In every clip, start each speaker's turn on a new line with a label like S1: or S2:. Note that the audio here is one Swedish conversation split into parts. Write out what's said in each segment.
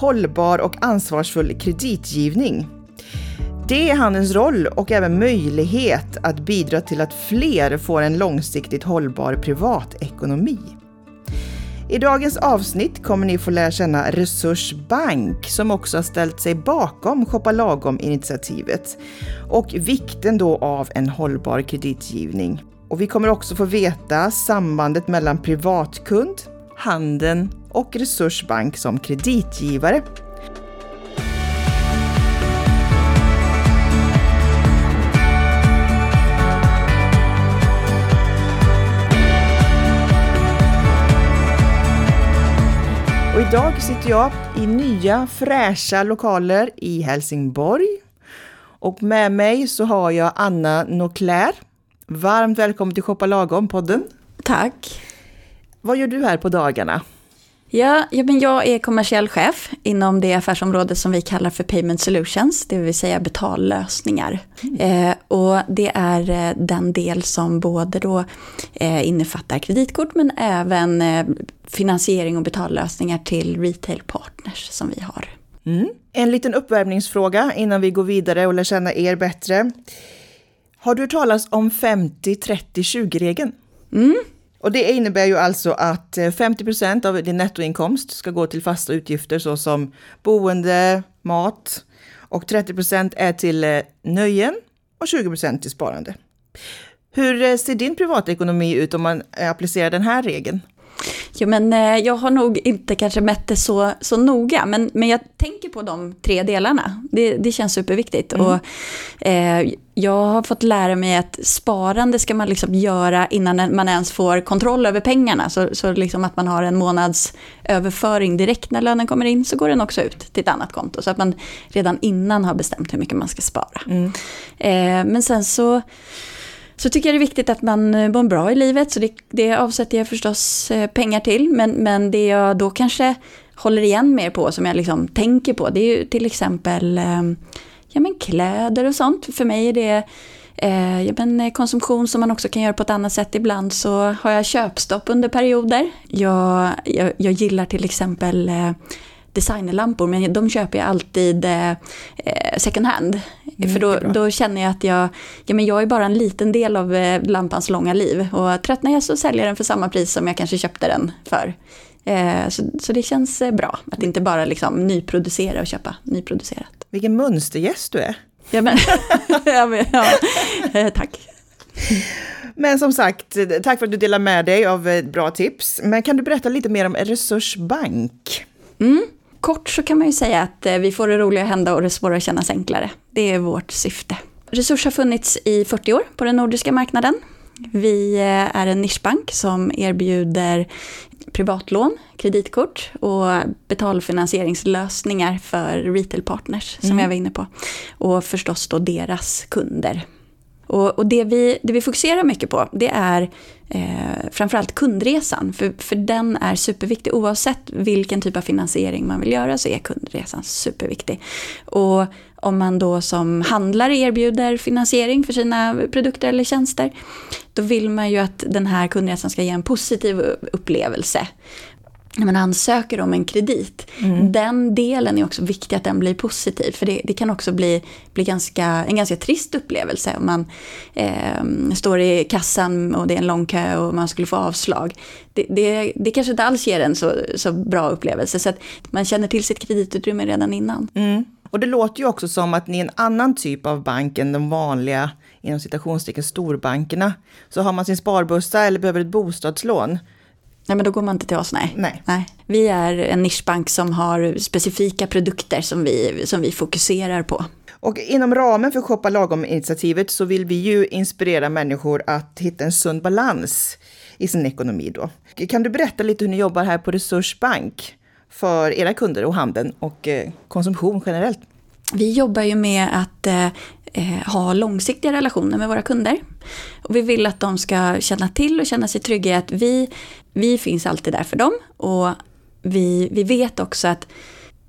S1: hållbar och ansvarsfull kreditgivning. Det är handelns roll och även möjlighet att bidra till att fler får en långsiktigt hållbar privatekonomi. I dagens avsnitt kommer ni få lära känna Resurs Bank som också har ställt sig bakom Shoppa Lagom-initiativet och vikten då av en hållbar kreditgivning. Och vi kommer också få veta sambandet mellan privatkund, handeln och Resurs Bank som kreditgivare. Och idag sitter jag i nya fräscha lokaler i Helsingborg. Och med mig så har jag Anna Noclair. Varmt välkommen till Shoppa Lagom-podden.
S2: Tack.
S1: Vad gör du här på dagarna?
S2: Ja, ja, men jag är kommersiell chef inom det affärsområde som vi kallar för Payment Solutions, det vill säga betallösningar. Mm. Eh, och det är eh, den del som både då eh, innefattar kreditkort men även eh, finansiering och betallösningar till retail partners som vi har.
S1: Mm. En liten uppvärmningsfråga innan vi går vidare och lär känna er bättre. Har du talas om 50-30-20-regeln?
S2: Mm.
S1: Och det innebär ju alltså att eh, 50 procent av din nettoinkomst ska gå till fasta utgifter såsom boende, mat och 30 procent är till eh, nöjen och 20 procent till sparande. Hur eh, ser din privatekonomi ut om man applicerar den här regeln?
S2: Jo, men eh, jag har nog inte kanske mätt det så, så noga, men, men jag tänker på de tre delarna. Det, det känns superviktigt. Mm. Och, eh, jag har fått lära mig att sparande ska man liksom göra innan man ens får kontroll över pengarna. Så, så liksom att man har en månads överföring direkt när lönen kommer in, så går den också ut till ett annat konto. Så att man redan innan har bestämt hur mycket man ska spara. Mm. Eh, men sen så så tycker jag det är viktigt att man eh, mår bra i livet, så det, det avsätter jag förstås eh, pengar till. Men, men det jag då kanske håller igen mer på, som jag liksom tänker på, det är ju till exempel ehm, ja, men kläder och sånt. För mig är det eh, ja, men eh, konsumtion som man också kan göra på ett annat sätt. Ibland så har jag köpstopp under perioder. Jag, jag, jag gillar till exempel eh, designerlampor men de köper jag alltid eh, second hand. Mm, För då, då, känner jag att jag, ja, men jag är bara en liten del av eh, lampans långa liv. Och tröttnar jag så säljer jag den för samma pris som jag kanske köpte den för. Eh, så, så, det känns eh, bra att inte bara liksom nyproducera och köpa nyproducerat.
S1: Vilken mönstergäst du är.
S2: Ja, men, ja, men, ja. Eh, tack.
S1: Men som sagt, tack för att du delar med dig av eh, bra tips. Men kan du berätta lite mer om Resursbank?
S2: Mm. Kort så kan man ju säga att eh, vi får det roliga hända och det svåra kännas enklare. Det är vårt syfte. Resurs har funnits i 40 år på den nordiska marknaden. Vi eh, är en nischbank som erbjuder privatlån, kreditkort och betalfinansieringslösningar för retail partners som mm. jag var inne på. Och förstås då deras kunder. Och, och det, vi, det vi fokuserar mycket på det är eh, framförallt kundresan. För, för den är superviktig. Oavsett vilken typ av finansiering man vill göra så är kundresan superviktig. Och om man då som handlare erbjuder finansiering för sina produkter eller tjänster, då vill man ju att den här kundresan ska ge en positiv upplevelse när man ansöker om en kredit, mm. den delen är också viktig att den blir positiv. För det, det kan också bli, bli ganska, en ganska trist upplevelse om man eh, står i kassan och det är en lång kö och man skulle få avslag. Det, det, det kanske inte alls ger en så, så bra upplevelse. Så att man känner till sitt kreditutrymme redan innan.
S1: Mm. Och det låter ju också som att ni är en annan typ av bank än de vanliga, inom citationstecken, storbankerna. Så har man sin sparbössa eller behöver ett bostadslån,
S2: Nej, men då går man inte till oss, nej.
S1: nej.
S2: nej. Vi är en nischbank som har specifika produkter som vi, som vi fokuserar på.
S1: Och inom ramen för Shoppa Lagom-initiativet så vill vi ju inspirera människor att hitta en sund balans i sin ekonomi då. Kan du berätta lite hur ni jobbar här på Resursbank för era kunder och handeln och eh, konsumtion generellt?
S2: Vi jobbar ju med att eh, ha långsiktiga relationer med våra kunder. Och vi vill att de ska känna till och känna sig trygga i att vi, vi finns alltid där för dem. Och vi, vi vet också att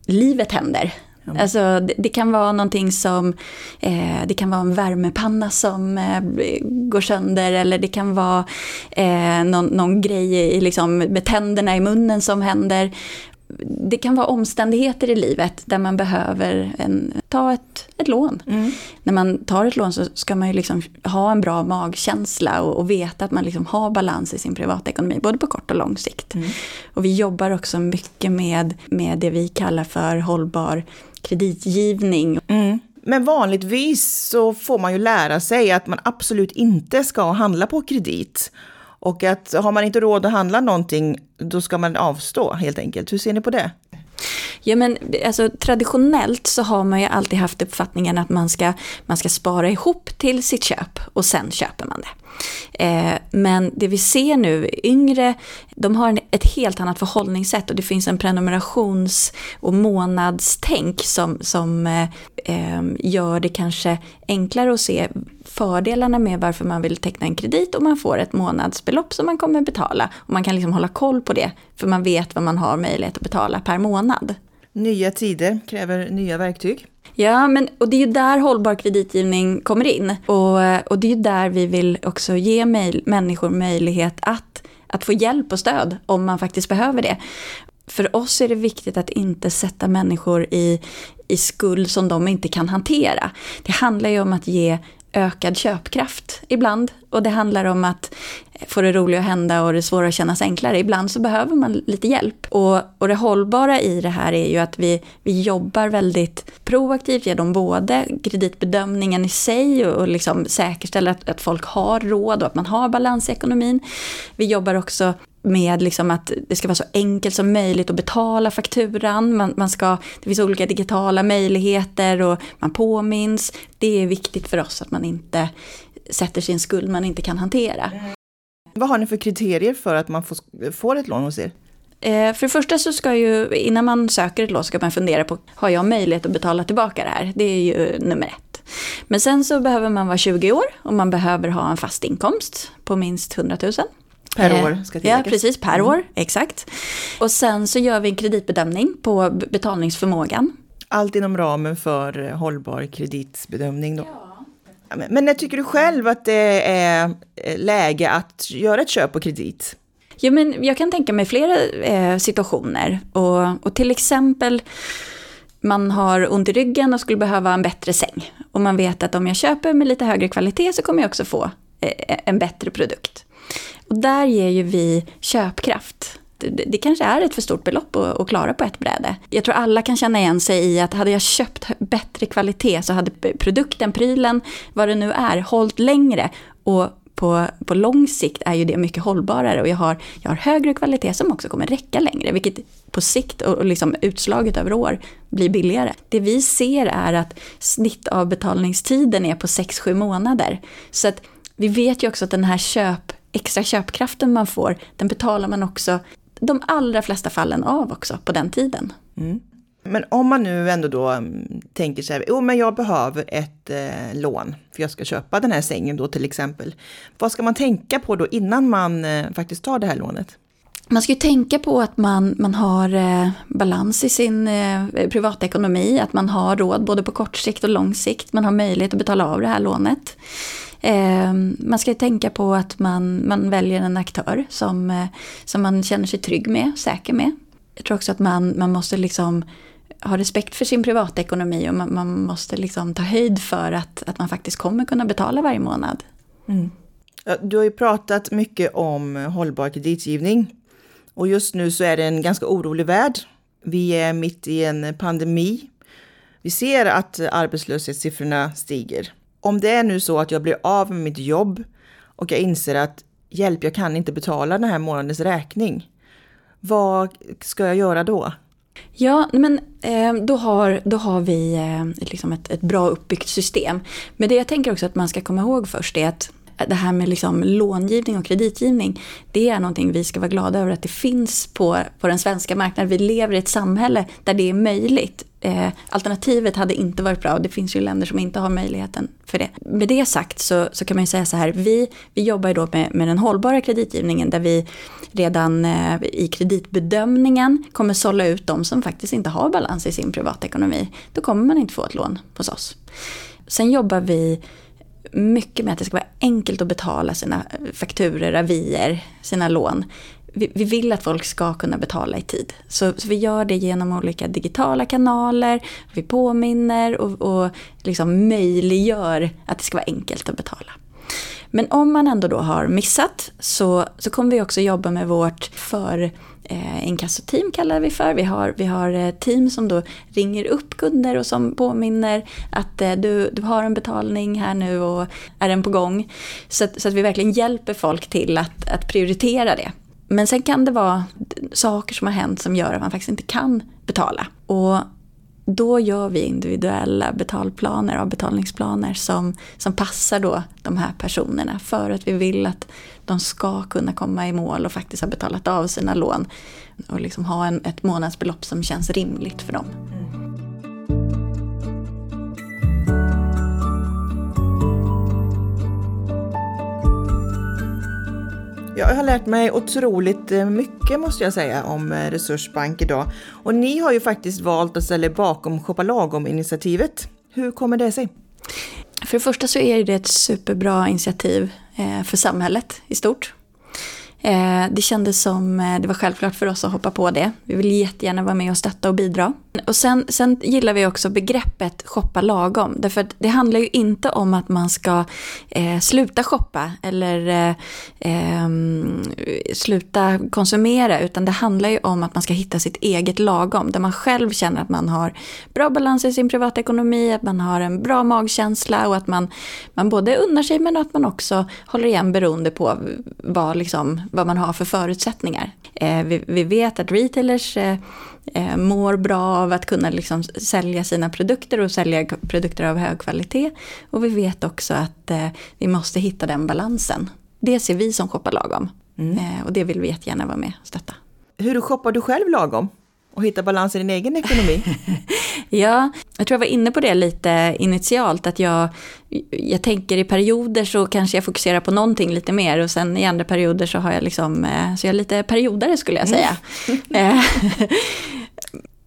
S2: livet händer. Ja. Alltså, det, det, kan vara någonting som, eh, det kan vara en värmepanna som eh, går sönder eller det kan vara eh, någon, någon grej i, liksom, med tänderna i munnen som händer det kan vara omständigheter i livet där man behöver en, ta ett, ett lån. Mm. När man tar ett lån så ska man ju liksom ha en bra magkänsla och, och veta att man liksom har balans i sin privatekonomi, både på kort och lång sikt. Mm. Och vi jobbar också mycket med, med det vi kallar för hållbar kreditgivning.
S1: Mm. Men vanligtvis så får man ju lära sig att man absolut inte ska handla på kredit. Och att har man inte råd att handla någonting, då ska man avstå helt enkelt. Hur ser ni på det?
S2: Ja, men, alltså, traditionellt så har man ju alltid haft uppfattningen att man ska, man ska spara ihop till sitt köp och sen köper man det. Eh, men det vi ser nu, yngre, de har ett helt annat förhållningssätt och det finns en prenumerations och månadstänk som, som eh, eh gör det kanske enklare att se fördelarna med varför man vill teckna en kredit och man får ett månadsbelopp som man kommer betala. Och man kan liksom hålla koll på det för man vet vad man har möjlighet att betala per månad.
S1: Nya tider kräver nya verktyg.
S2: Ja, men, och det är ju där hållbar kreditgivning kommer in. Och, och det är ju där vi vill också ge möj människor möjlighet att, att få hjälp och stöd om man faktiskt behöver det. För oss är det viktigt att inte sätta människor i, i skuld som de inte kan hantera. Det handlar ju om att ge ökad köpkraft ibland. Och det handlar om att få det roliga att hända och det svåra att kännas enklare. Ibland så behöver man lite hjälp. Och, och det hållbara i det här är ju att vi, vi jobbar väldigt proaktivt genom både kreditbedömningen i sig och, och liksom säkerställer att, att folk har råd och att man har balans i ekonomin. Vi jobbar också med liksom att det ska vara så enkelt som möjligt att betala fakturan. Man, man ska, det finns olika digitala möjligheter och man påminns. Det är viktigt för oss att man inte sätter sin skuld man inte kan hantera.
S1: Vad har ni för kriterier för att man får, får ett lån hos er?
S2: Eh, för det första så ska ju, innan man söker ett lån, ska man fundera på, har jag möjlighet att betala tillbaka det här? Det är ju nummer ett. Men sen så behöver man vara 20 år och man behöver ha en fast inkomst på minst 100 000.
S1: Per eh, år ska
S2: tilläggas. Ja, precis, per mm. år, exakt. Och sen så gör vi en kreditbedömning på betalningsförmågan.
S1: Allt inom ramen för eh, hållbar kreditbedömning då? Men när tycker du själv att det är eh, läge att göra ett köp på kredit?
S2: Ja, men jag kan tänka mig flera eh, situationer. Och, och till exempel man har ont i ryggen och skulle behöva en bättre säng. Och man vet att om jag köper med lite högre kvalitet så kommer jag också få eh, en bättre produkt. Och där ger ju vi köpkraft. Det, det kanske är ett för stort belopp att, att, klara på ett bräde. Jag tror alla kan känna igen sig i att hade jag köpt bättre kvalitet så hade produkten, prylen, vad det nu är, hållit längre. Och på, på lång sikt är ju det mycket hållbarare och jag har, jag har högre kvalitet som också kommer räcka längre, vilket på sikt och liksom utslaget över år blir billigare. Det vi ser är att snittavbetalningstiden är på 6-7 månader. Så att vi vet ju också att den här köp extra köpkraften man får, den betalar man också de allra flesta fallen av också på den tiden. Mm.
S1: Men om man nu ändå då mm, tänker sig, jo men jag behöver ett eh, lån för jag ska köpa den här sängen då till exempel. Vad ska man tänka på då innan man eh, faktiskt tar det här lånet?
S2: Man ska ju tänka på att man, man har eh, balans i sin eh, privatekonomi, att man har råd både på kort sikt och lång sikt. Man har möjlighet att betala av det här lånet. Eh, man ska tänka på att man, man väljer en aktör som, eh, som man känner sig trygg med, säker med. Jag tror också att man, man måste liksom ha respekt för sin privatekonomi och man, man måste liksom ta höjd för att, att man faktiskt kommer kunna betala varje månad. Mm.
S1: Du har ju pratat mycket om hållbar kreditgivning. Och just nu så är det en ganska orolig värld. Vi är mitt i en pandemi. Vi ser att arbetslöshetssiffrorna stiger om det är nu så att jag blir av med mitt jobb och jag inser att hjälp, jag kan inte betala den här månadens räkning. Vad ska jag göra då?
S2: Ja, men eh, då, har, då har vi eh, liksom ett, ett bra uppbyggt system. Men det jag tänker också att man ska komma ihåg först är att det här med liksom långivning och kreditgivning, det är någonting vi ska vara glada över att det finns på, på den svenska marknaden. Vi lever i ett samhälle där det är möjligt. Eh, alternativet hade inte varit bra och det finns ju länder som inte har möjligheten för det. Med det sagt så, så kan man ju säga så här, vi, vi jobbar ju då med, med den hållbara kreditgivningen där vi redan eh, i kreditbedömningen kommer sålla ut de som faktiskt inte har balans i sin privatekonomi. Då kommer man inte få ett lån hos oss. Sen jobbar vi mycket med att det ska vara enkelt att betala sina eh, fakturer, avier, sina lån. vi, vi, vill att folk ska kunna betala i tid. Så, så, vi gör det genom olika digitala kanaler, vi påminner och, och liksom möjliggör att det ska vara enkelt att betala. Men om man ändå då har missat så, så kommer vi också jobba med vårt för eh, inkassoteam kallar vi för. Vi har, vi har eh, team som då ringer upp kunder och som påminner att eh, du, du har en betalning här nu och är den på gång. Så, så att vi verkligen hjälper folk till att, att prioritera det. Men sen kan det vara saker som har hänt som gör att man faktiskt inte kan betala. Och då gör vi individuella betalplaner, avbetalningsplaner som, som passar då de här personerna för att vi vill att de ska kunna komma i mål och faktiskt ha betalat av sina lån och liksom ha en, ett månadsbelopp som känns rimligt för dem. Mm.
S1: Jag har lärt mig otroligt eh, mycket måste jag säga om eh, Resursbank idag. Och ni har ju faktiskt valt att ställa er bakom Shoppa Lagom-initiativet. Hur kommer det sig?
S2: För det första så är det ett superbra initiativ eh, för samhället i stort. Det kändes som det var självklart för oss att hoppa på det. Vi vill jättegärna vara med och stötta och bidra. Och sen, sen gillar vi också begreppet shoppa lagom. Därför att det handlar ju inte om att man ska eh, sluta shoppa eller eh, ehm, sluta konsumera. Utan det handlar ju om att man ska hitta sitt eget lagom. Där man själv känner att man har bra balans i sin privatekonomi, att man har en bra magkänsla och att man, man både unnar sig men att man också håller igen beroende på vad liksom vad man har för förutsättningar. Eh, vi, vi, vet att retailers eh, eh mår bra av att kunna liksom sälja sina produkter och sälja produkter av hög kvalitet. Och vi vet också att eh, vi måste hitta den balansen. Det ser vi som shoppar lagom. Mm. Eh, och det vill vi jättegärna vara med och stötta.
S1: Hur shoppar du själv lagom? och hitta balans i din egen ekonomi?
S2: ja, jag tror jag var inne på det lite initialt, att jag, jag tänker i perioder så kanske jag fokuserar på någonting lite mer och sen i andra perioder så har jag liksom, eh, så jag är lite periodare skulle jag säga.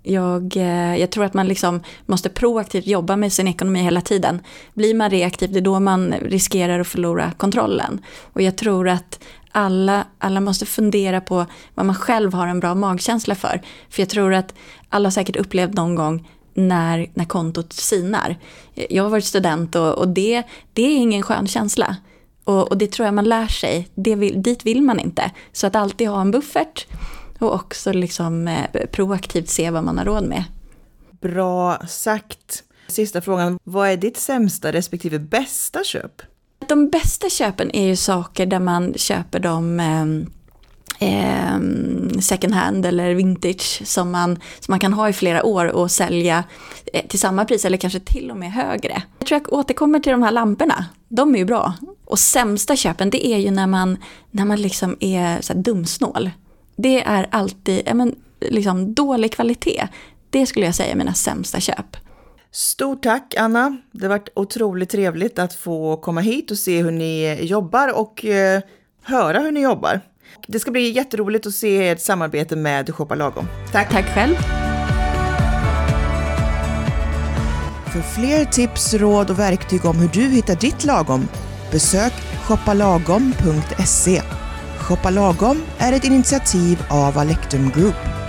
S2: Jag, eh, jag, tror att man liksom måste proaktivt jobba med sin ekonomi hela tiden. Blir man reaktiv, det är då man riskerar att förlora kontrollen. Och jag tror att alla, alla måste fundera på vad man själv har en bra magkänsla för. För jag tror att alla har säkert upplevt någon gång när, när kontot sinar. Jag har varit student och, och det, det är ingen skön känsla. Och, och det tror jag man lär sig. Det vill, dit vill man inte. Så att alltid ha en buffert och också liksom, eh, proaktivt se vad man har råd med.
S1: Bra sagt. Sista frågan, vad är ditt sämsta respektive bästa köp?
S2: De bästa köpen är ju saker där man köper dem eh, second hand eller vintage som man, som man kan ha i flera år och sälja eh, till samma pris eller kanske till och med högre. Jag tror jag återkommer till de här lamporna. De är ju bra. Och sämsta köpen det är ju när man, när man liksom är så dumsnål. Det är alltid ja, men, liksom, dålig kvalitet. Det skulle jag säga är mina sämsta köp.
S1: Stort tack Anna! Det har varit otroligt trevligt att få komma hit och se hur ni jobbar och eh, höra hur ni jobbar. Det ska bli jätteroligt att se ert samarbete med Shoppa Lagom.
S2: Tack! Tack själv!
S1: För fler tips, råd och verktyg om hur du hittar ditt lagom, besök shoppalagom.se. Shoppa Lagom är ett initiativ av Alectum Group.